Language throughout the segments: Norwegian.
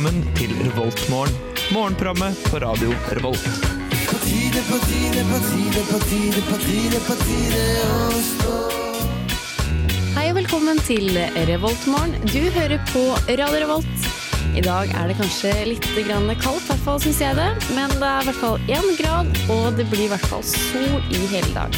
velkommen til Revoltmorgen. Morgenprogrammet på radio Revolt. Hei og velkommen til Revoltmorgen. Du hører på Radio Revolt. I dag er det kanskje litt grann kaldt, i hvert fall syns jeg det. Men det er i hvert fall én grad, og det blir i hvert fall sol i hele dag.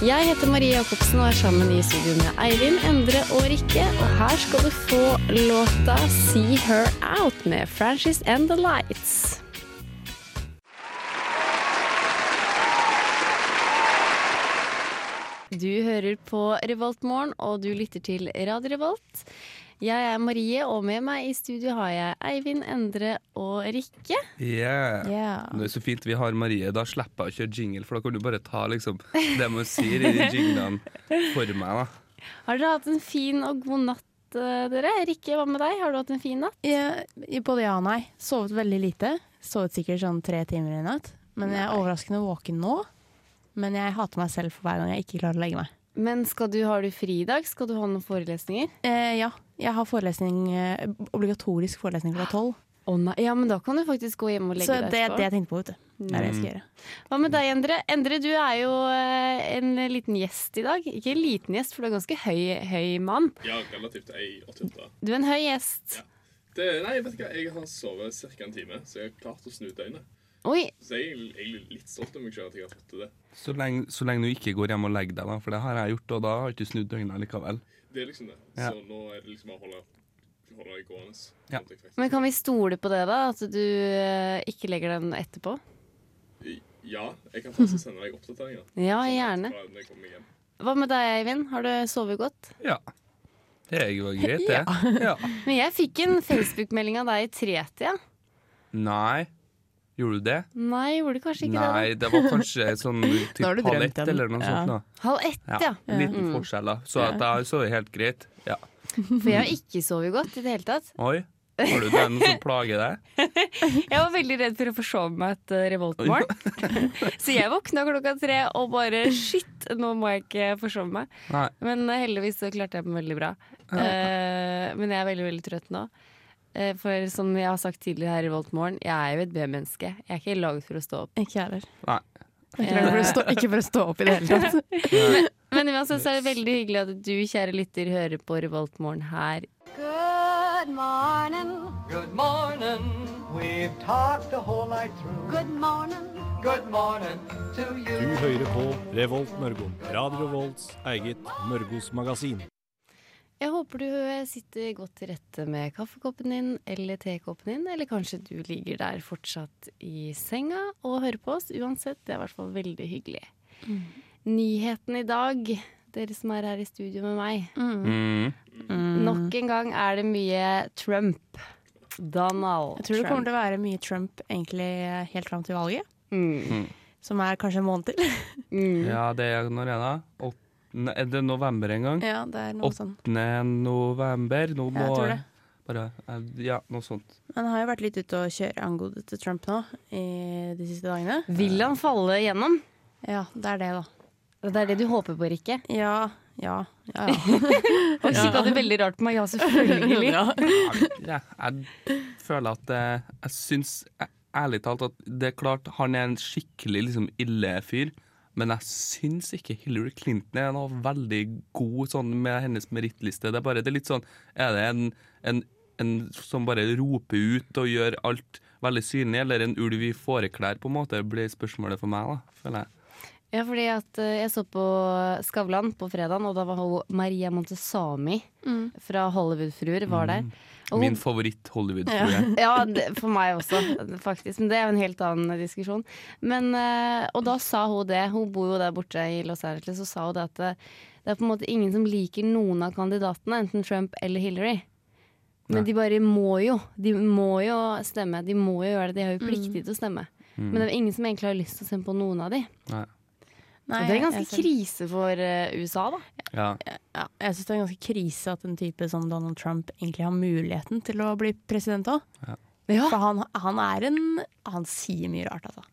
Jeg heter Marie Jacobsen og er sammen i studio med Eivind, Endre og Rikke. Og her skal du få låta See Her Out med Frances and the Lights. Du hører på Revoltmorgen, og du lytter til Radio Revolt. Jeg er Marie, og med meg i studio har jeg Eivind, Endre og Rikke. Yeah. Det er så fint vi har Marie. Da slipper jeg å kjøre jingle, for da kan du bare ta liksom, det man sier i de jinglene for meg. da. Har dere hatt en fin og god natt, eh, dere? Rikke, hva med deg? Har du hatt en fin natt? Yeah, både ja og nei. Sovet veldig lite. Sovet sikkert sånn tre timer i natt. Men jeg er overraskende våken nå. Men jeg hater meg selv for hver gang jeg ikke klarer å legge meg. Men skal du, har du fri i dag? Skal du ha noen forelesninger? Eh, ja, jeg har forelesning, eh, obligatorisk forelesning klokka tolv. Nei, ja, men da kan du faktisk gå hjem og legge Så det er det jeg tenkte på, vet du. Det er det jeg skal gjøre. Hva med deg, Endre? Endre, du er jo eh, en liten gjest i dag. Ikke en liten gjest, for du er ganske høy, høy mann. Ja, relativt 1,88. Du er en høy gjest. Ja. Det, nei, vet du hva, jeg har sovet ca. en time, så jeg har klart å snu døgnet. Oi, Så jeg er egentlig- egentlig litt stolt av meg selv at jeg har fått til det. Så lenge, så lenge du ikke går hjem og legger deg, da, for det har jeg gjort, og da har jeg ikke snudd døgnet likevel. Det er liksom det. Ja. Så nå er det liksom bare å holde, holde det gående. Ja. men kan vi stole på det, da? At du eh, ikke legger den etterpå? Ja, jeg kan faktisk sende deg oppdateringer. Ja, gjerne. Hva med deg, Eivind? Har du sovet godt? Ja. Det er jo greit, det. Ja. Men jeg fikk en Facebook-melding av deg i tretida. Nei. Gjorde du det? Nei, gjorde du kanskje ikke Nei, det var kanskje sånn typ halv ett den. eller noe Ja. sånt. da. Halv ett, Ja, ja. En liten forskjell, da. Så at jeg sover helt greit. Ja. For jeg har ikke sovet godt i det hele tatt. Oi. Har du det noe som plager deg? Jeg var veldig redd for å forsove meg et uh, revoltmorgen. Så jeg våkna klokka tre og bare shit, nå må jeg ikke forsove meg. Nei. Men eh, heldigvis så klarte jeg meg veldig bra. Eh, men jeg er veldig, veldig trøtt nå. Eh, for som jeg har sagt tidligere her i Revoltmorgen, jeg er jo et B-menneske. Jeg er ikke laget for å stå opp. Ikke heller. Nei. Ikke for, stå, ikke for å stå opp i det hele tatt. Men uansett så er det veldig hyggelig at du, kjære lytter, hører på Revoltmorgen her. Good morning. Good morning. We've talked the whole night through. Good morning. Good morning to Du hører på Revolt Mørgo. Radio Revolts eget Mørgos magasin. Jeg håper du eh, sitter godt til rette med kaffekoppen din eller tekoppen din, eller kanskje du ligger der fortsatt i senga og hører på oss. Uansett, det er i hvert fall veldig hyggelig. Nyheten i dag, dere som er her i studio med meg. Mm. Nok en gang er det mye Trump. Donald Jeg tror det kommer til å være mye Trump egentlig helt fram til valget. Mm. Som er kanskje en måned til. Mm. Ja, det er når er det? Er det november en gang? Ja, det er noe sånn. 8. november. Nå må Jeg tror det. Bare, eh, ja, noe sånt. Han har jo vært litt ute og kjøre angående til Trump nå i de siste dagene. Vil han falle gjennom? Ja, det er det, da. Det er det du håper på, Rikke? Ja, ja, ja. ja. Og kikka du veldig rart på meg? Ja, selvfølgelig. ja. Ja, jeg føler at eh, Jeg syns ærlig talt at det er klart han er en skikkelig liksom, ille fyr. Men jeg syns ikke Hillary Clinton er noe veldig god sånn med hennes merittliste. Det er bare det er litt sånn Er det en, en, en som bare roper ut og gjør alt veldig synlig, eller en ulv i fåreklær, på en måte, blir spørsmålet for meg, da, føler jeg. Ja, fordi at eh, jeg så på Skavlan på fredagen, og da var hun Maria Montesami fra Hollywood-fruer var der. Og hun- Min favoritt-Hollywood-frue. Ja, det, for meg også, faktisk. Men det er jo en helt annen diskusjon. Men, eh, og da sa hun det. Hun bor jo der borte i Los Angeles, og sa hun det at det, det er på en måte ingen som liker noen av kandidatene, enten Trump eller Hillary. Men Nei. de bare må jo. De må jo stemme. De må jo gjøre det. De har jo pliktig til å stemme. Men det er ingen som egentlig har lyst til å stemme på noen av de. Nei. Nei, det er en ganske ser- krise for uh, USA, da. Ja. Ja, jeg syns det er ganske krise at en type som Donald Trump egentlig har muligheten til å bli president òg. Ja. For han, han er en Han sier mye rart, altså.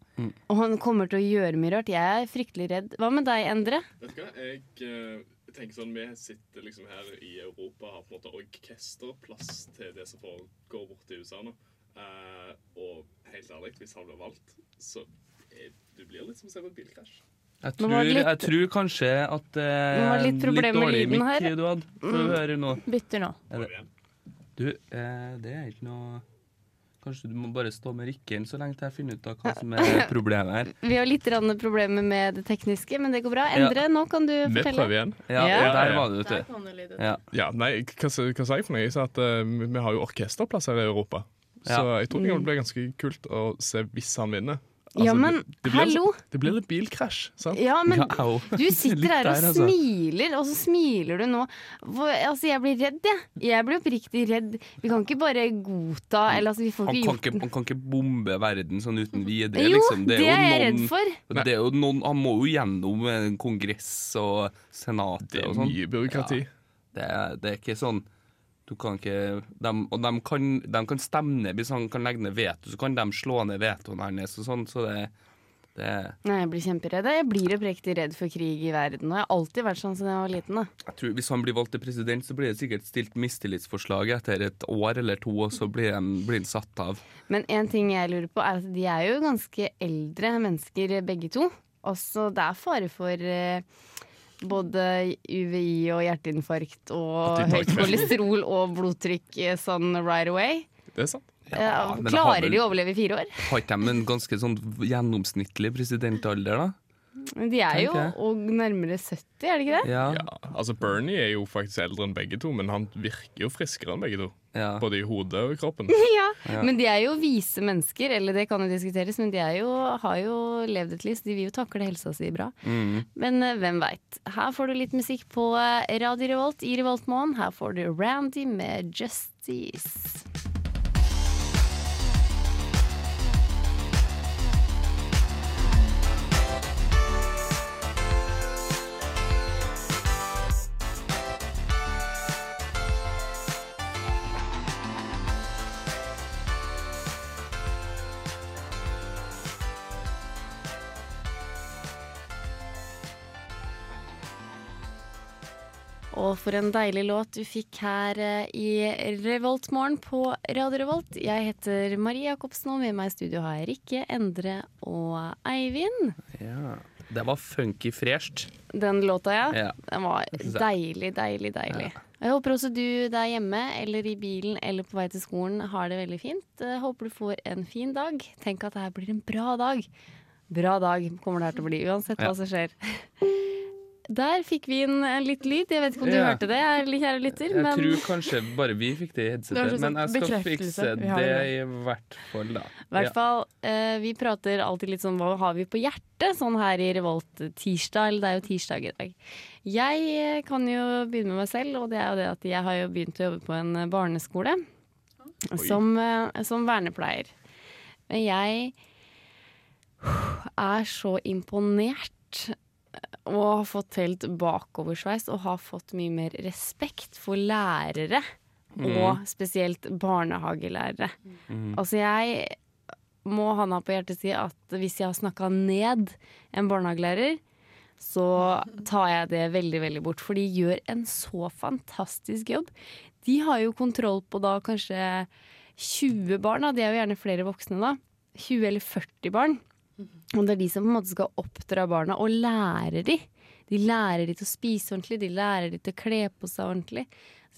Og han kommer til å gjøre mye rart. Jeg er fryktelig redd. Hva med deg, Endre? Vet du hva, jeg Uh tenker sånn, Vi sitter liksom her i Europa har på en måte orkesterplass til det som foregår borte i USA nå. Eh, og helt ærlig, hvis han blir valgt, så er, du blir litt som å se på et bilkrasj. Jeg tror, var litt- jeg tror kanskje at det eh, er litt, litt problem med dårlig lyden mikk her. du hadde. Får Mm. høre nå. Bytter nå. Er det, du, eh, det er ikke noe Kanskje du må bare stå med rykkeren så lenge til jeg finner ut av hva som er problemet her. Vi har litt problemer med det tekniske, men det går bra. Endre, nå kan du Vi fortelle. prøver igjen. Ja, Ja. der var det, vet du. Ja. Ja, nei, hva, hva sa jeg for noe? Jeg sa at uh, vi har jo orkesterplasser i Europa. Så jeg tror det blir ganske kult å se hvis han vinner. Ja, Altså, men det, det blir, hallo! Det blir litt bilkrasj, sant? Ja, men Ja, du sitter her og der, altså. smiler, og så smiler du nå. For, altså, jeg blir redd, jeg. Jeg blir oppriktig redd. Vi kan ikke bare godta Eller altså, vi får Han ikke kan gjort ikke, han kan ikke bombe verden sånn uten videre. Jo, liksom. det det, er jeg redd for. Det er jo noen, han må jo gjennom kongress og senatet Det er sånn. mye byråkrati. Det er, det er ikke sånn du kan ikke, dem- Og de kan, de kan stemme ned hvis han kan legge ned veto, så kan de slå ned vetoen hans og sånn. Så det, det Nei, jeg blir kjemperedd. Jeg blir oppriktig redd for krig i verden. Og jeg har alltid vært sånn siden jeg var liten. Da. jeg tror Hvis han blir valgt til president, så blir det sikkert stilt mistillitsforslag etter et år eller to, og så blir han, blir han satt av. Men en ting jeg lurer på, er at de er jo ganske eldre mennesker begge to. Også det er fare for eh, både UVI og hjerteinfarkt og høyt kolesterol og blodtrykk eh, sånn right away. Det er sant. Eh, har klarer vel- de å overleve i fire år? Har ikke de en ganske sånn gjennomsnittlig presidentalder, da? Men De er jo og nærmere 70, er det ikke det? Ja. Ja, altså Bernie er jo faktisk eldre enn begge to, men han virker jo friskere enn begge to. ja. Både i hodet og i kroppen. Ja. Ja. Men de er jo vise mennesker, eller det kan jo diskuteres, men de er jo, har jo levd et liv, så de vil jo takle helsa si bra. Mm. Men uh, hvem veit. Her får du litt musikk på eh, Radio Revolt i Revoltmorgen. Her får du Randy med Justice. For en deilig låt du fikk her eh, i Revoltmorgen på Radio Revolt. Jeg heter Marie Jacobsen, og med meg i studio har jeg Rikke, Endre og Eivind. ja. Det var funky fresht. Den låta, ja. Ja. Den var deilig, deilig, deilig, deilig. Jeg håper også du der hjemme eller i bilen eller på vei til skolen har det veldig fint. Jeg håper du får en fin dag. Tenk at det her blir en bra dag. Bra dag kommer det her til å bli, uansett Ja. hva som skjer. Der fikk vi inn en litt lyd. Jeg vet ikke om du Ja. hørte det, kjære lytter. Jeg Men tror kanskje bare vi fikk det i headsetet, sånn men jeg skal fikse det det. i hvert fall, da. i hvert fall, eh, vi prater alltid litt sånn hva har vi på hjertet, sånn her i Revolt tirsdag. Eller det er jo tirsdag i dag. Jeg eh, kan jo begynne med meg selv, og det er jo det at jeg har jo begynt å jobbe på en eh, barneskole. Som, eh, som vernepleier. Men jeg er så imponert og har fått helt bakoversveis og har fått mye mer respekt for lærere. Og spesielt barnehagelærere. Altså jeg må handa på hjertet si at hvis jeg har snakka ned en barnehagelærer, så tar jeg det veldig, veldig bort. For de gjør en så fantastisk jobb. De har jo kontroll på da kanskje 20 barn, da. de er jo gjerne flere voksne da. 20 eller 40 barn. Og det er de som på en måte skal oppdra barna og lære de. De lærer de til å spise ordentlig, de lærer de til å kle på seg ordentlig.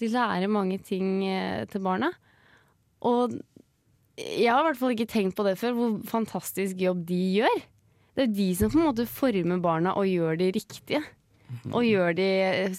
De lærer mange ting eh, til barna. Og jeg har i hvert fall ikke tenkt på det før, hvor fantastisk jobb de gjør. Det er de som på en måte former barna og gjør de riktige. Og gjør de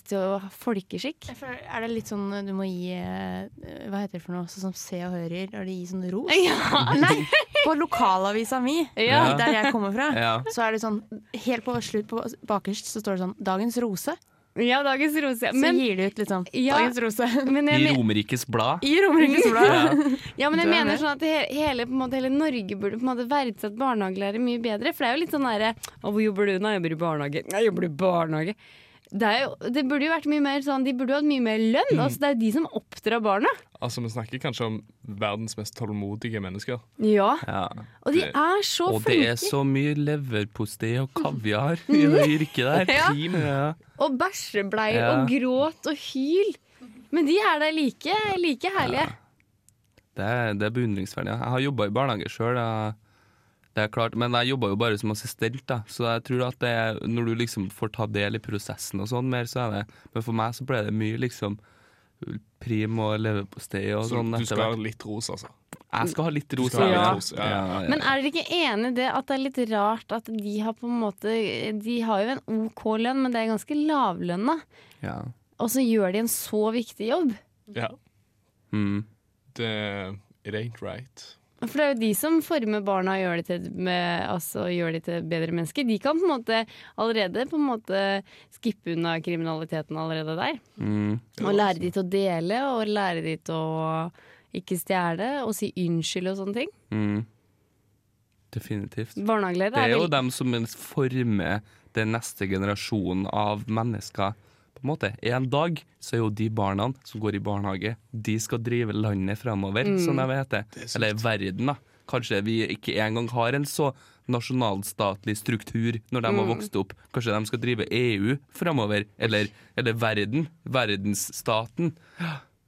til ha folkeskikk. Er det litt sånn du må gi eh, Hva heter det for noe? Sånn som Se og Hører, når de gir sånn ros? Ja, Nei! På lokalavisa mi, Ja. der jeg kommer fra, Ja. så er det sånn Helt på slutt, på bakerst, så står det sånn 'Dagens rose'. Ja dagens rose. Så Men, gir de ut liksom Ja. 'Dagens rose'. men I Romerikes Blad. I Romerikes Blad. Ja, men jeg Du er mener sånn at hele, på en måte, hele Norge burde på en måte verdsette barnehagelærere mye bedre. For det er jo litt sånn derre hvor jobber du? Nei, jeg jobber i barnehage. Jeg jobber i barnehage. Det, er jo, det burde jo vært mye mer sånn De burde jo hatt mye mer lønn. Altså, det er jo de som oppdrar barna. Altså, Vi snakker kanskje om verdens mest tålmodige mennesker. Ja. Ja. Og de er så Og det er så mye leverpostei og kaviar i det yrket der. Ja. Ja. Og bæsjebleier Ja. og gråt og hyl. Men de er der like, like herlige. Det, er, det er beundringsverdig. Jeg har jobba i barnehage sjøl. Det er klart, men jeg jobba jo bare som assistent, da. så jeg tror at det er, når du liksom får ta del i prosessen og sånn mer, så er det Men for meg så ble det mye liksom prim og leverpostei og Så sånn. du skal ha litt ros, altså. Jeg skal ha litt ros. ja. ja, ja. Men er dere ikke enig i det at det er litt rart at de har på en måte De har jo en OK lønn, men det er ganske lavlønna. ja. Og så gjør de en så viktig jobb. Ja. Mm. Det It ain't right. For det er jo de som former barna og gjør de til, med, altså, gjør de til bedre mennesker. De kan på en måte allerede på en måte skippe unna kriminaliteten allerede der. Mm. Og lære de til å dele, og lære de til å ikke stjele, og si unnskyld og sånne ting. Mm. Definitivt. Barnehagelærere Det er jo dem som former den neste generasjonen av mennesker. På en måte. En dag så er jo de barna som går i barnehage, de skal drive landet fremover, Mm. som de heter. Eller verden, da. Kanskje vi ikke engang har en så nasjonalstatlig struktur når de har Mm. vokst opp. Kanskje de skal drive EU fremover, eller, eller verden. Verdensstaten.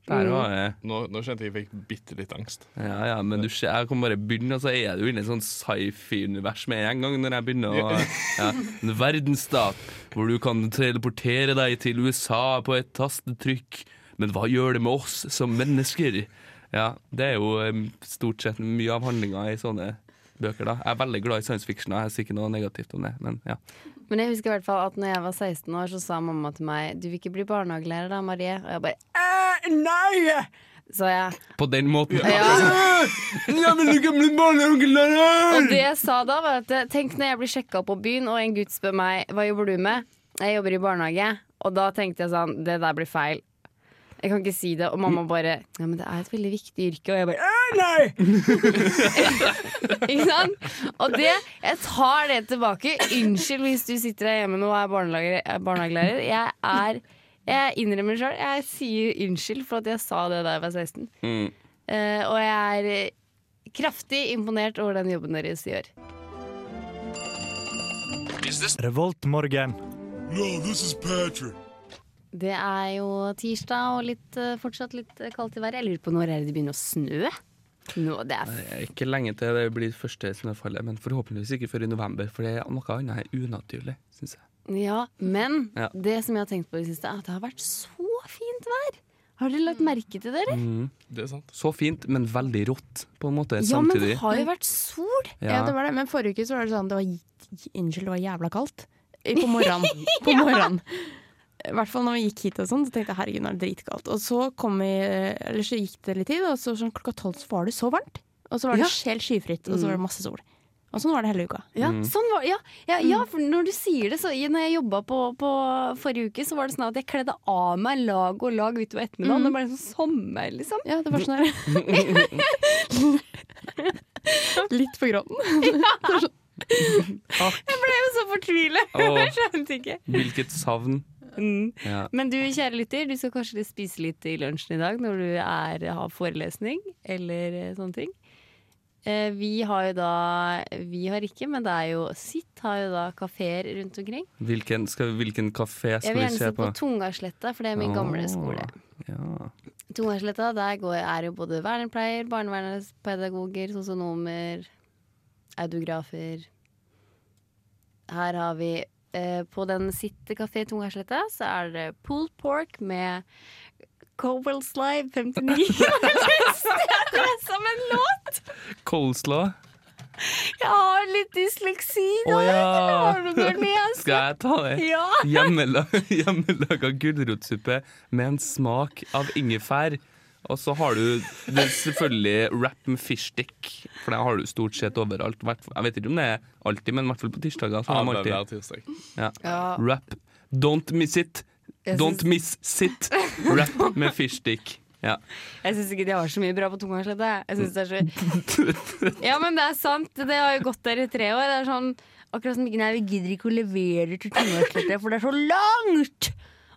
Der var jeg. Nå, nå kjente jeg jeg fikk bitte litt angst. Ja, ja, men du ser, jeg kan bare begynne, og så er du inne i et sånn sci-fi-univers med en gang når jeg begynner å ja, En verdensstat hvor du kan teleportere deg til USA på et tastetrykk. Men hva gjør det med oss som mennesker? Ja, det er jo stort sett mye av handlinga i sånne bøker. da Jeg er veldig glad i science fiction, og jeg sier ikke noe negativt om det. Men ja. Men jeg husker i hvert fall at når jeg var 16 år, så sa mamma til meg Du vil ikke bli barnehagelærer da, Marie? Og jeg bare «Eh, Nei! Så jeg. På den måten. Ja. Ja, men du kan bli barnehagelærer! Og det jeg sa da, var at tenk når jeg blir sjekka på byen, og en gutt spør meg hva jobber du med. Jeg jobber i barnehage. Og da tenkte jeg sånn, det der blir feil. Jeg kan ikke si det. Og mamma bare Ja, men det er et veldig viktig yrke. Og jeg bare «Øh, Nei! ikke sant? Og det Jeg tar det tilbake. Unnskyld hvis du sitter der hjemme nå og er barnehagelærer. er. Jeg er Jeg innrømmer sjøl. Jeg sier unnskyld for at jeg sa det da jeg var 16. Mm. Uh, og jeg er eh, kraftig imponert over den jobben deres gjør. Revoltmorgen. Det er jo tirsdag og litt, eh, fortsatt litt eh, kaldt i været. Jeg lurer på når er det begynner å snø? Nå, det er Det er ikke lenge til det blir første snøfallet, men forhåpentligvis ikke før i november, for det er noe annet er unaturlig, syns jeg. Ja, men Ja. det som jeg har tenkt på i det siste, er at det har vært så fint vær. Har dere lagt merke til det? Mm. Det er sant. Så fint, men veldig rått, på en måte, Ja, men det har jo vært sol. Ja. det var det. Men forrige uke så var det sånn det var, Unnskyld, det var jævla kaldt. På morgenen. På morgenen. I hvert fall når vi gikk hit og sånn, så tenkte jeg herregud, nå er det dritkaldt. Og så kom vi, eller så gikk det litt tid, og så sånn klokka tolv så var det så varmt. Og så var det helt skyfritt, og så var det masse sol. Og sånn var det hele uka. Ja, sånn var, ja, ja, ja, for når du sier det, så når jeg jobba på, på forrige uke, så var det sånn at jeg kledde av meg lag og lag utover ettermiddagen. Mm. Det ble sånn sommer, liksom. Ja, det var sånn her. Litt på gråten. Jeg ble jo så fortvilet. Jeg skjønte ikke. Hvilket savn. Mm. Ja. Men du, kjære lytter, du skal kanskje spise litt i lunsjen i dag når du er, har forelesning eller eh, sånne ting. Eh, vi har jo da Vi har ikke, men det er jo Sitt har jo da kafeer rundt omkring. Hvilken, skal, vi- se på? Jeg vil gjerne se på Tungarsletta Tungasletta, for det er min gamle skole. Ja. Tungasletta, der går, er jo både vernepleier, barnevernspedagoger, sosionomer, autografer. Her har vi På den sitte kafé Tungasletta så er det pulled pork med Cowell Slive 59. Jeg har lyst til å lese en låt! Coleslaw. Jeg har litt dysleksi Å Oh, ja! Skal jeg ta det? Ja. Hjemmelaga gulrotsuppe med en smak av ingefær. Og så har du selvfølgelig wrap med fishstick, for det har du stort sett overalt. Jeg vet ikke om det er alltid, men i hvert fall på tirsdager. så har Hver tirsdag. Ja. Ja. Wrap. Don't miss it. Jeg Don't synes... miss sit. Wrap med fishstick. Ja. Jeg syns ikke de har så mye bra på Tungasletta. Jeg synes det er så Ja, men det er sant. Det har jo gått der i tre år. Det er sånn Akkurat som ikke Nei, vi gidder ikke å levere til Tungasletta, for det er så langt!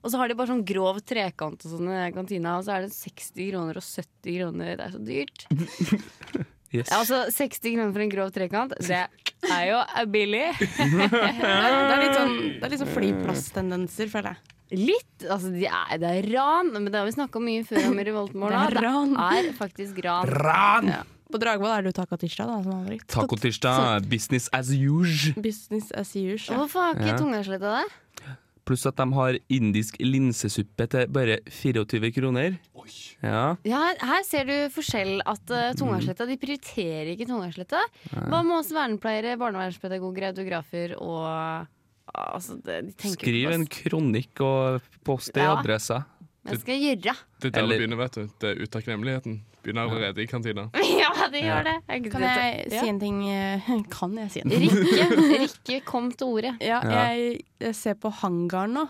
Og så har de bare sånn grov trekant og sånn i kantina, og så er det 60 kroner og 70 kroner. Det er så dyrt. Yes. Altså 60 kroner for en grov trekant, det er jo billig. Det er litt sånn, det er litt sånn flyplasstendenser, føler jeg. Litt. Altså, de er, det er ran, men det har vi snakka mye før om i Revoltmorgen. Det er ran. Det er faktisk ran. Ran! Ja. På Dragvoll er det jo tacotirsdag, da. Tacotirsdag, business as usual. Business as usual. Hvorfor har ikke Ja. Tungasletta det? Pluss at de har indisk linsesuppe til bare 24 kroner. Ja. Ja, her, ser du forskjell. At uh, Tungasletta de prioriterer ikke Tungasletta. Hva med oss vernepleiere, barnevernspedagoger, autografer og altså, det, de Skriv en kronikk og post det i Ja. adressa. Det skal gjøre. Det er der det begynner, vet du. Det er utakknemligheten. Begynner allerede i kantina. ja, det gjør det. Jeg Kan jeg si en ting? Kan jeg si en ting? Rikke, Rikke kom til ordet. Ja, jeg, jeg ser på hangaren nå.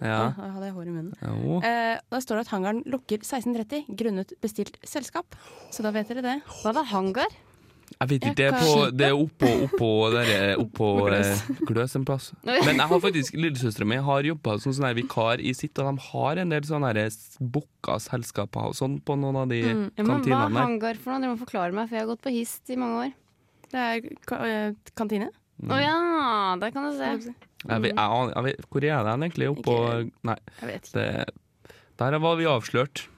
Ja. Da hadde jeg hår i munnen. Jo. Eh, der står det at hangaren lukker 16.30 grunnet bestilt selskap. Så da vet dere det. Hva var hangar? Jeg vet ikke, det er, på, det er oppå, oppå, der, oppå Gløs. eh, en plass. Men jeg har faktisk lillesøstera mi har jobba som sånn vikar i sitt, og de har en del sånne her booka selskaper og sånn på noen av de Ja, men hva kantinene er der. hangar for noe? Dere må forklare meg, for jeg har gått på HIST i mange år. Det er ka eh, kantine. Mm. Å ja, der kan du se. Jeg vet, jeg, jeg vet, hvor er den egentlig? Oppå Nei, Jeg vet ikke. det, der var vi avslørt.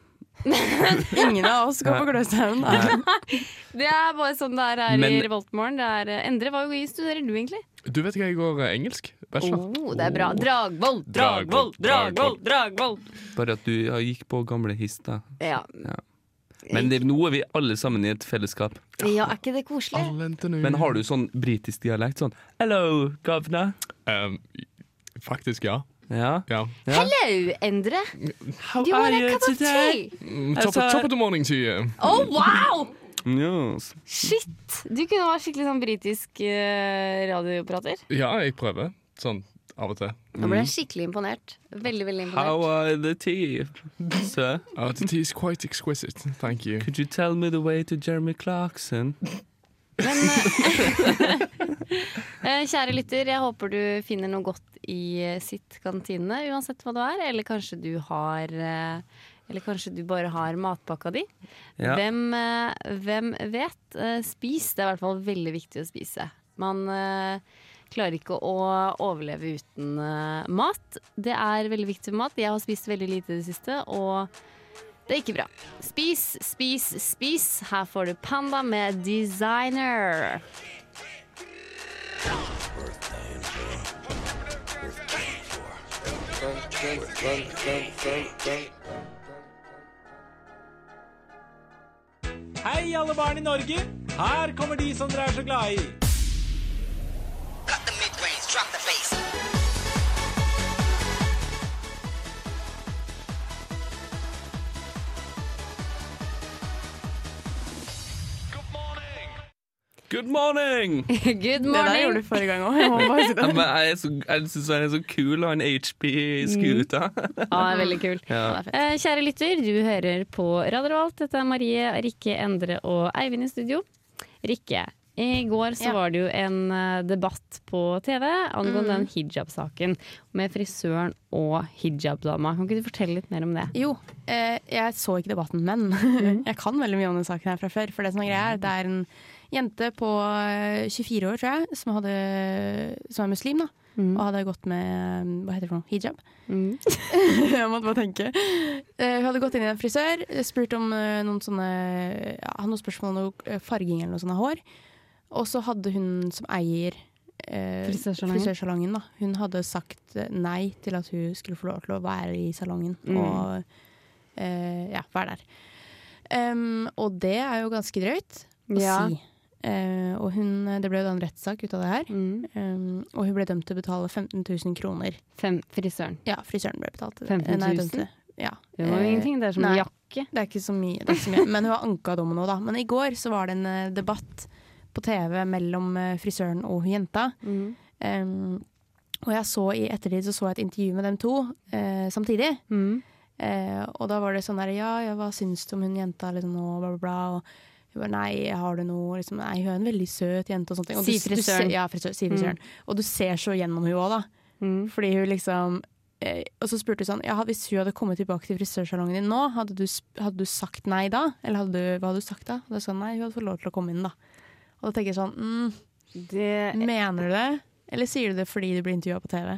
Ingen av oss går på Gløshaugen. Det er bare sånn det er her Men- i Revoltmorgen. Eh, Endre, hva studerer du egentlig? Du vet ikke, jeg går eh, engelsk. Bachelor. Oh, det er bra. Dragvoll, Dragvoll, Dragvoll, Dragvoll! Dragvoll. Bare at du ja, gikk på gamle hister. Ja. Ja. Men det, er vi alle sammen i et fellesskap. ja, er ikke det koselig? Men har du sånn britisk dialekt? Sånn Hello, governor. Um, faktisk, ja. Ja. ja. ja. Hello, Endre. How Do you want a cup of tea? Mm, top, Altså- top of the morning to you. Oh, wow! Yes. Shit! Du kunne være skikkelig sånn britisk uh, radioprater. Ja, jeg prøver. Sånn av og til. Nå ble jeg skikkelig imponert. Veldig, veldig imponert. How are the tea, sir? Oh, the tea is quite exquisite. Thank you. Could you tell me the way to Jeremy Clarkson? Men eh, eh, kjære lytter, jeg håper du finner noe godt i eh, sitt kantine, uansett hva det er. Eller kanskje du har Eller kanskje du bare har matpakka di. Ja. Hvem, hvem vet? Spis. Det er i hvert fall veldig viktig å spise. Man klarer ikke å overleve uten mat. Det er veldig viktig med mat. Jeg har spist veldig lite i det siste, og det er ikke bra. Spis, spis, spis. Her får du Panda med Designer. Hei, alle barn i Norge. Her kommer de som dere er så glad i. Good morning! Good Det der gjorde du forrige gang òg. Jeg si Ja, jeg så- jeg syns han er så kul, han HP-skuta. Ja, det er veldig kul. Ja. Eh, kjære lytter, du hører på Radio Revolt. Dette er Marie, Rikke, Endre og Eivind i studio. Rikke, i går så Ja. var det jo en eh, debatt på TV angående Mm. den hijab-saken med frisøren og hijab-dama. Kan ikke du fortelle litt mer om det? Jo, eh, jeg så ikke debatten, men jeg kan veldig mye om den saken her fra før. For det som er greia er, det er en jente på eh, 24 år, tror jeg, som, hadde, som er muslim, da. Mm. Og hadde gått med hva heter det for noe, hijab. Mm. jeg måtte bare tenke. Eh, hun hadde gått inn i en frisør, spurt om eh, noen sånne ja, noen spørsmål om noe eh, farging eller noe sånt av hår. Og så hadde hun som eier eh, Frisørsalongen. da, hun hadde sagt eh, nei til at hun skulle få lov til å være i salongen Mm. og eh, ja, være der. Um, og det er jo ganske drøyt å Ja. si. Eh, og hun, det ble jo da en rettssak ut av det her. Mm. Um, og hun ble dømt til å betale 15 000 kroner. Fem, frisøren. Ja, frisøren ble betalt. 15 000? Nei, dømte. Ja. Det var jo Eh, ingenting, det er som nei. en jakke. Det er ikke så mye, det er ikke så mye. men hun har anka dommen nå, da. Men i går så var det en eh, debatt på TV mellom eh, frisøren og hun jenta. Mm. Um, og jeg så i ettertid så, så jeg et intervju med dem to uh, samtidig. Mm. Uh, og da var det sånn der Ja, ja hva syns du om hun jenta liksom og bla, bla, bla. Og hun bare nei, har du noe liksom, Nei, hun er en veldig søt jente og sånne ting. Og du frisøren. Ja, frisør, si frisøren. Og du ser så gjennom hun òg, da. Mm. Fordi hun liksom eh, Og så spurte hun sånn Ja, hvis hun hadde kommet tilbake til frisørsalongen din nå, hadde du, hadde du sagt nei da? Eller hadde du, hva hadde du sagt da? Og da sa hun nei, hun hadde fått lov til å komme inn, da. Og da tenker jeg sånn mm, Det, Mener du det? Eller sier du det fordi du blir intervjua på TV?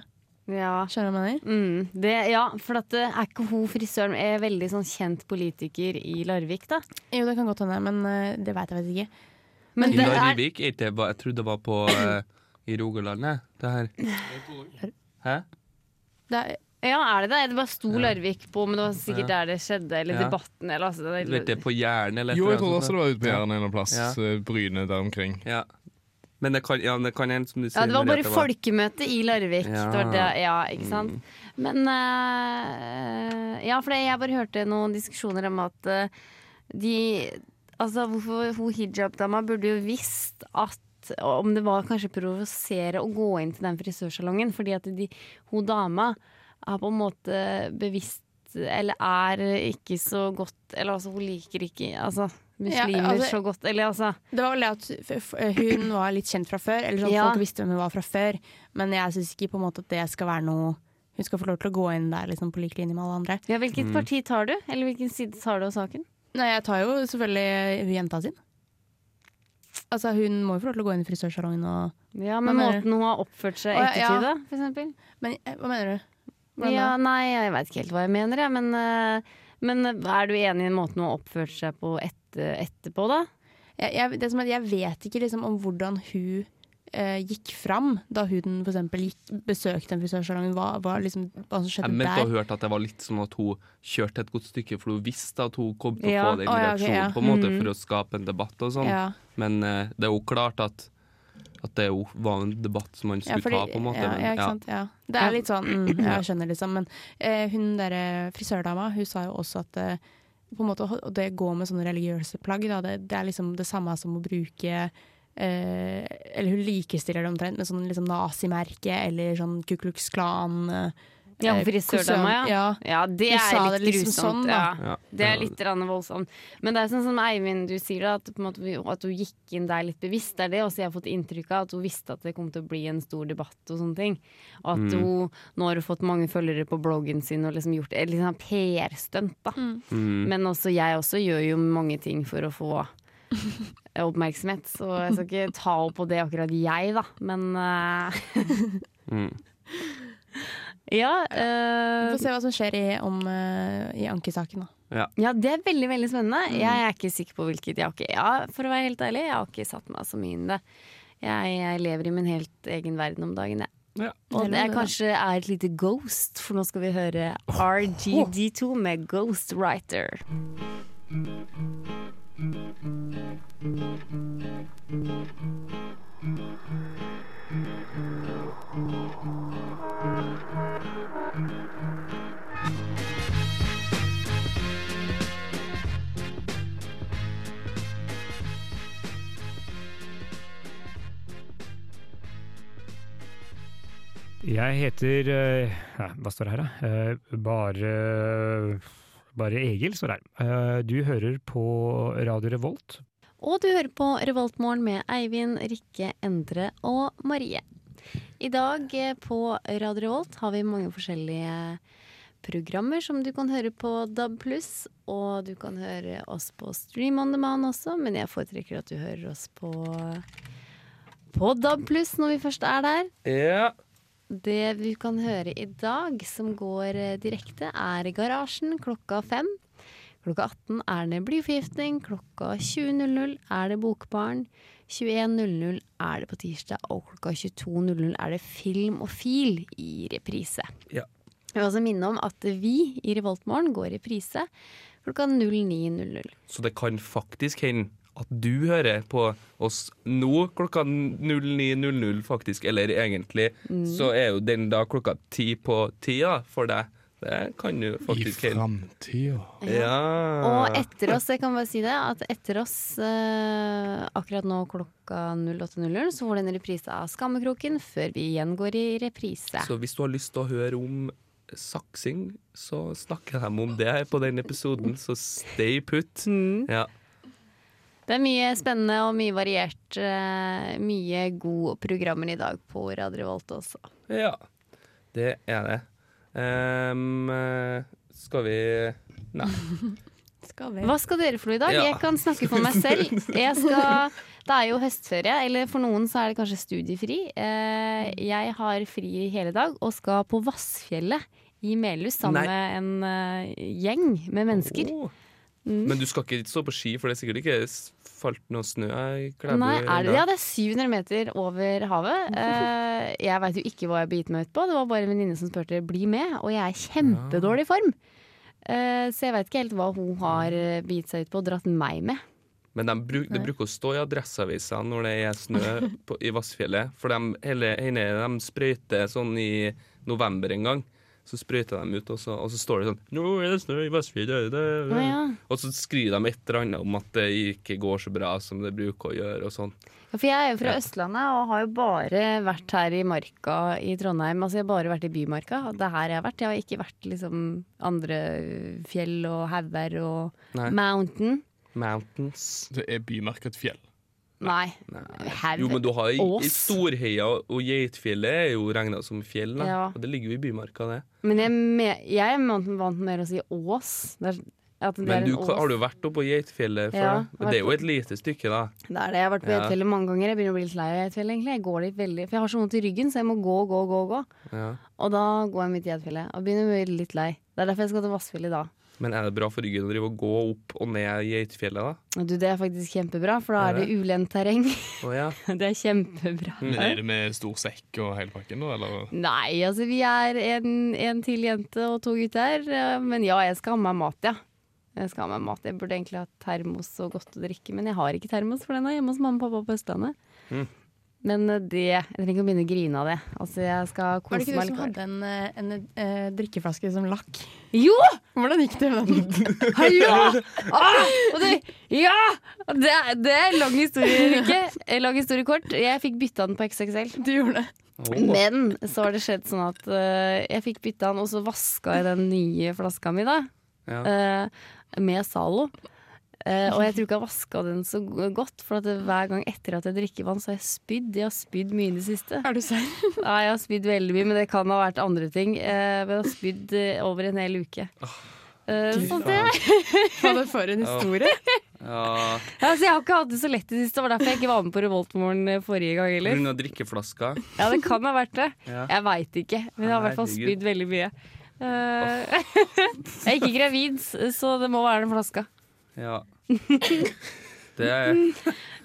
Ja. Skjønner du hva jeg mener? Mm, det, ja, for at det er ikke hun frisøren er veldig sånn kjent politiker i Larvik, da. Jo, det kan godt hende, men eh, det veit jeg ikke. Men I det er Larvik, er jeg trodde det var på uh, i Rogaland, det her. Hæ? Det er, Ja, er det det? Det bare sto Ja. Larvik på, men det var sikkert der det skjedde, eller Ja. debatten, eller altså det, vet det, på Jæren eller Jo, jeg trodde også det var ute på Ja. Jæren en eller annen plass. Ja. eh, Bryne der omkring. Ja. Men det kan, ja, det kan hende, som du sier Ja, det var bare folkemøte i Larvik. Ja. Det var det, ja, ikke sant? Men uh, Ja, for jeg bare hørte noen diskusjoner om at uh, de Altså, hvorfor hun hijab-dama burde jo visst at om det var kanskje provosere å gå inn til den frisørsalongen, fordi at de, hun dama er på en måte bevisst Eller er ikke så godt Eller altså, hun liker ikke altså, muslimer Ja, altså- så godt. Eller altså det var vel det at hun var litt kjent fra før, eller sånn Ja. folk visste hvem hun var fra før. Men jeg syns ikke på en måte at det skal være noe Hun skal få lov til å gå inn der liksom, på lik linje med alle andre. Ja, Hvilket parti tar du? Eller hvilken side tar du av saken? Nei, jeg tar jo selvfølgelig hun jenta sin. Altså, hun må jo få lov til å gå inn i frisørsalongen og Ja, men måten hun har oppført seg i ja. ettertid, da, for eksempel. Men eh, hva mener du? Hvordan Ja, da? nei, jeg veit ikke helt hva jeg mener, jeg, men, eh, men er du enig i måten hun har oppført seg på etter, etterpå, da? Jeg, jeg, det som er, jeg vet ikke liksom, om hvordan hun eh, gikk fram da hun for eksempel gikk, besøkte en frisørsalong. Hva, hva, liksom, hva som Jeg skjedde mente å der. ha hørt at det var litt sånn at hun kjørte et godt stykke, for hun visste at hun kom til å Ja. få den Å, ja, okay, ja. på en måte mm. for å skape en debatt og sånn. Ja. Men eh, det er jo klart at, at det jo var en debatt som man Ja, skulle fordi- ta, på en måte. Ja, men, ja, ikke sant? Ja. Det er litt sånn, mm, jeg skjønner liksom. Men eh, hun derre frisørdama, hun sa jo også at eh, på en måte, å- det gå med sånne religiøse plagg, da, det, det er liksom det samme som å bruke eh, Eller hun likestiller det omtrent med sånn liksom nazimerke eller sånn Ku Klux Klan. Eh, Ja, eh, frisørdama, ja. ja. Ja, det er litt det liksom grusomt. sånn, ja. Det er litt voldsomt. Men det er sånn som Eivind du sier, da, at, på en måte, at hun gikk inn der litt bevisst. Det er det også jeg har fått inntrykk av, at hun visste at det kom til å bli en stor debatt og sånne ting. Og at hun nå har hun fått mange følgere på bloggen sin og liksom gjort et litt sånn PR-stunt, da. Mm. Men også jeg også gjør jo mange ting for å få oppmerksomhet, så jeg skal ikke ta opp på det akkurat jeg, da. Men eh, Mm. uh, Vi får se hva som skjer i, om, uh, i ankesaken, da. Ja, det er veldig veldig spennende. Mm. Jeg er ikke sikker på hvilket. Jeg har ikke, ja, for å være helt ærlig, jeg har ikke satt meg så mye inn i det. Jeg, jeg lever i min helt egen verden om dagen, jeg. Ja. Og Det er kanskje er et lite ghost, for nå skal vi høre RGD2 med Ghostwriter. Jeg heter Nei, ja, Hva står det her, da? Eh, Bare Bare Egil står her. Eh, Du hører på Radio Revolt. Og du hører på Revoltmorgen med Eivind, Rikke, Endre og Marie. I dag eh, på Radio Revolt har vi mange forskjellige programmer som du kan høre på DAB+, og du kan høre oss på Stream on demand også, men jeg foretrekker at du hører oss på, på DAB+, når vi først er der. Ja. Det vi kan høre i dag som går eh, direkte, er Garasjen klokka fem. Klokka 18 er det blyforgiftning. Klokka 20.00 er det Bokbarn. 21.00 er det på tirsdag, og klokka 22.00 er det Film og Fil i reprise. Ja. Jeg vil også minne om at vi i Revoltmorgen går i reprise klokka 09.00. Så det kan faktisk hende at du hører på oss nå klokka 09.00, faktisk. Eller egentlig så er jo den da klokka ti på tida for deg. Det kan du faktisk I framtida. Ja. Og etter oss, jeg kan bare si det, at etter oss eh, akkurat nå klokka 08.00 så får du en reprise av Skammekroken før vi igjen går i reprise. Så hvis du har lyst til å høre om saksing, så snakker de om det på den episoden, så stay put. Ja. Det er mye spennende og mye variert. eh, mye gode programmer i dag på Radio Volt også. ja. Det er det. Ehm, eh, skal vi Nei. Hva skal dere for noe i dag? Ja. Jeg kan snakke for meg selv. Jeg skal, det er jo høstferie, eller for noen så er det kanskje studiefri. Eh, Jeg har fri hele dag og skal på Vassfjellet i Melhus sammen Nei. med en eh, gjeng med mennesker. Åh. Mm. Men du skal ikke stå på ski, for det er sikkert ikke falt noe snø i Klæbu? Nei, er det, ja, det er 700 meter over havet. Uh, jeg veit jo ikke hva jeg begitt meg ut på. Det var bare en venninne som spurte bli med, og jeg er i kjempedårlig form. Uh, så jeg veit ikke helt hva hun har eh, begitt seg ut på og dratt meg med. Men de bruk, det bruker å stå i Adresseavisa når det er snø på, i Vassfjellet. For de, hele, hele, de sprøyter sånn i november en gang. Så sprøyter de ut, og så, og så står det sånn 'Nå er det snø i Vestfjord, det- Å, ja. Og så skriver de et eller annet om at det ikke går så bra som det bruker å gjøre. og sånn. Ja, for jeg er jo fra Ja. Østlandet og har jo bare vært her i marka i Trondheim. Altså jeg har bare vært i Bymarka. Det er her jeg har vært. Jeg har ikke vært liksom andre fjell og hauger og Nei. mountain. Mountains. Det er Bymarka et fjell. Nei. Nei. Jo, men du har i, i Storheia og Geitfjellet er jo regna som fjell. Ja. Og det ligger jo i Bymarka, det. Men jeg, jeg er vant med å si ås. Det er, Men er du, en ås. har du vært oppe på Geitfjellet før? Ja, det er jo et lite stykke, da. Det er det. Jeg har vært på Ja. Mange ganger. Jeg begynner å bli litt lei av Geitfjellet. egentlig. Jeg går dit veldig, For jeg har så vondt i ryggen, så jeg må gå, gå, gå. gå. Ja. Og da går jeg midt i Geitfjellet og begynner å bli litt lei. Det er derfor jeg skal til Vassfjellet i dag. Men er det bra for ryggen å drive og gå opp og ned Geitfjellet, da? Du, det er faktisk kjempebra, for da Er det det? ulendt terreng. Oh, ja. Det er kjempebra. Men Er det med stor sekk og hele pakken, da? Eller? Nei, altså vi er en, en til jente og to gutter. eh, Men ja, jeg skal ha med mat, ja. Jeg skal ha meg mat. Jeg burde egentlig ha termos og godt å drikke, men jeg har ikke termos, for den er hjemme hos mamma og pappa på Østlandet. Mm. Men eh, det Jeg trenger ikke å begynne å grine av det. Altså, jeg skal Var det ikke du som hadde en, en, en, eh, drikkeflaske som lakk? Jo! Hvordan gikk det med den? Hallo! Ah, det, ja! Det, er- det er lang historie, Rikke. Lang historie kort. Jeg fikk bytta den på XXL. Du gjorde det. Men så har det skjedd sånn at uh, jeg fikk bytta den, og så vaska jeg den nye flaska mi, da. Ja. eh, med Zalo. Uh, og jeg tror ikke jeg har vaska den så godt, for at det, hver gang etter at jeg drikker vann, så har jeg spydd. Jeg har spydd mye i det siste. Er du serr? Ja, jeg har spydd veldig mye, men det kan ha vært andre ting. Uh, men jeg har spydd eh, over en hel uke. Uh, så det er det for en historie? Ja, altså, Jeg har ikke hatt det så lett i det siste. Det var derfor jeg ikke var med på Revoltmorgen forrige gang heller. Pga. drikkeflaska. Ja, det kan ha vært det. Ja. Jeg veit ikke. Men jeg har i hvert fall spydd veldig mye. Eh, jeg er ikke gravid, så det må være den flaska. Ja. Det er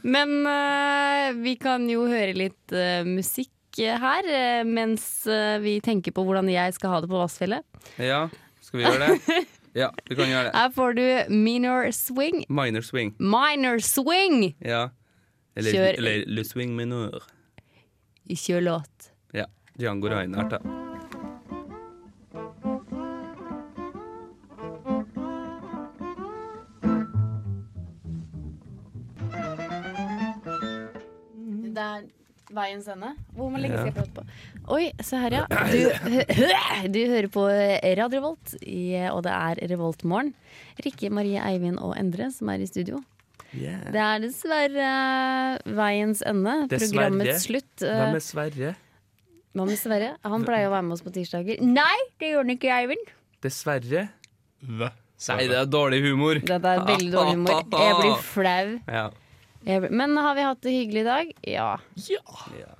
Men uh, vi kan jo høre litt uh, musikk her, mens vi tenker på hvordan jeg skal ha det på Vassfjellet. Ja, skal vi gjøre det? Ja, vi kan gjøre det. Her får du Minor Swing. Minor swing. Minor Swing! Ja. Eller, Kjør. eller le swing minor. Kjør låt. Ja. Django Reinhardt, da. Det er veiens ende. Hvor man legge Ja. seg på? Oi, se her, ja. Du, du hører på Radio Revolt, og det er Revoltmorgen. Rikke, Marie, Eivind og Endre som er i studio. Yeah. Det er dessverre veiens ende. Dessverre. Programmets slutt. Hva Eh, er Sverre? Hva med Sverre? Han pleier å være med oss på tirsdager. Nei, det gjør han ikke, Eivind. Dessverre? Hva? Nei, det er dårlig humor. Dette er veldig dårlig humor. Jeg blir flau. Ja. Men har vi hatt det hyggelig i dag? Ja. ja.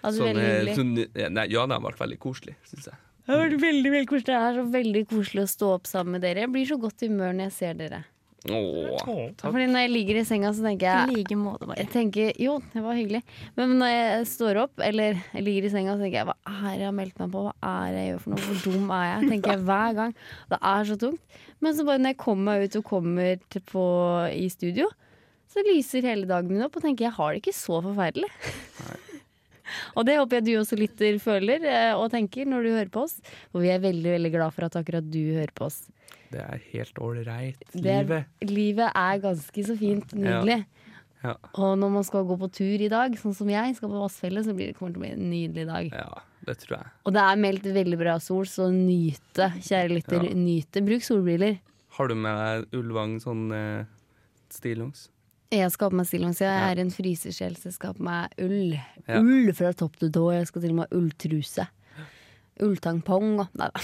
Hadde Sånn, veldig eh, hyggelig. sånn, nei, ja, det har vært veldig koselig, syns jeg. Det har vært veldig, veldig koselig. Det er så veldig koselig å stå opp sammen med dere. Jeg blir så godt i humør når jeg ser dere. Åh, takk. Fordi når jeg ligger i senga, så tenker jeg like måte, bare. jeg tenker, Jo, det var hyggelig. Men når jeg står opp, eller jeg ligger i senga, så tenker jeg hva er det jeg har meldt meg på? Hva er det jeg gjør for noe? Hvor dum er jeg? Tenker jeg hver gang. Det er så tungt. Men så bare når jeg kommer meg ut og kommer til på, i studio, så lyser hele dagen min opp, og tenker jeg har det ikke så forferdelig. og det håper jeg du også lytter føler eh, og tenker når du hører på oss. Og vi er veldig, veldig glad for at akkurat du hører på oss. Det er helt ålreit. Livet. Livet er ganske så fint. Nydelig. Ja. Og når man skal gå på tur i dag, sånn som jeg skal på Vassfjellet, så blir det kommer til å bli en nydelig dag. ja, det tror jeg. Og det er meldt veldig bra sol, så nyte, kjære lytter. Ja. Nyte. Bruk solbriller. Har du med deg Ulvang sånn eh, stillongs? Jeg skal ha på meg stillongs. Jeg er en frysesjel, så jeg skal ha på meg ull. Ja. Ull fra topp til tå. Jeg skal til og med ha ulltruse. Ulltangpong og Nei da.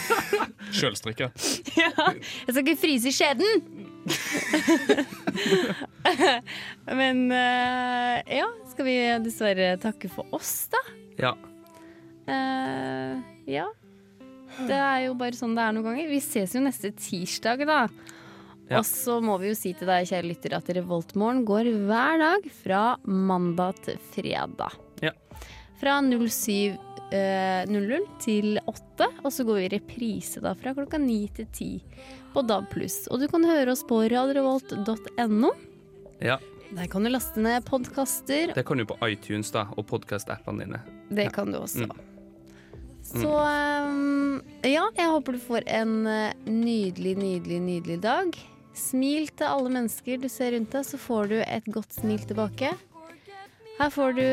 Sjølstrikka. Jeg skal ikke fryse i skjeden! Men uh, ja, skal vi dessverre takke for oss, da? Ja. Uh, ja. Det er jo bare sånn det er noen ganger. Vi ses jo neste tirsdag, da. Ja. Og så må vi jo si til deg, kjære lytter, at Revoltmorgen går hver dag fra mandag til fredag. Ja. Fra 07 eh, 00 til 8, og så går vi i reprise da fra klokka 9 til 10 på DAB+. Og du kan høre oss på radiorevolt.no. ja. Der kan du laste ned podkaster. Det kan du på iTunes da, og podkast-appene dine. Det kan du også. Mm. Så um, ja, jeg håper du får en eh, nydelig, nydelig, nydelig dag. Smil til alle mennesker du ser rundt deg, så får du et godt smil tilbake. Her får du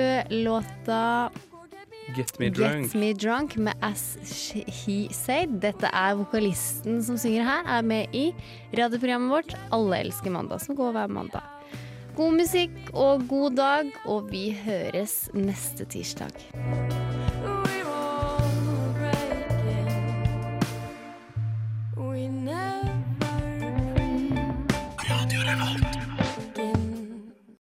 låta Get me drunk. Get Me Drunk med As She- He Said. Dette er vokalisten som synger her, er med i radioprogrammet vårt Alle elsker mandag, som går hver mandag. God musikk og god dag, og vi høres neste tirsdag.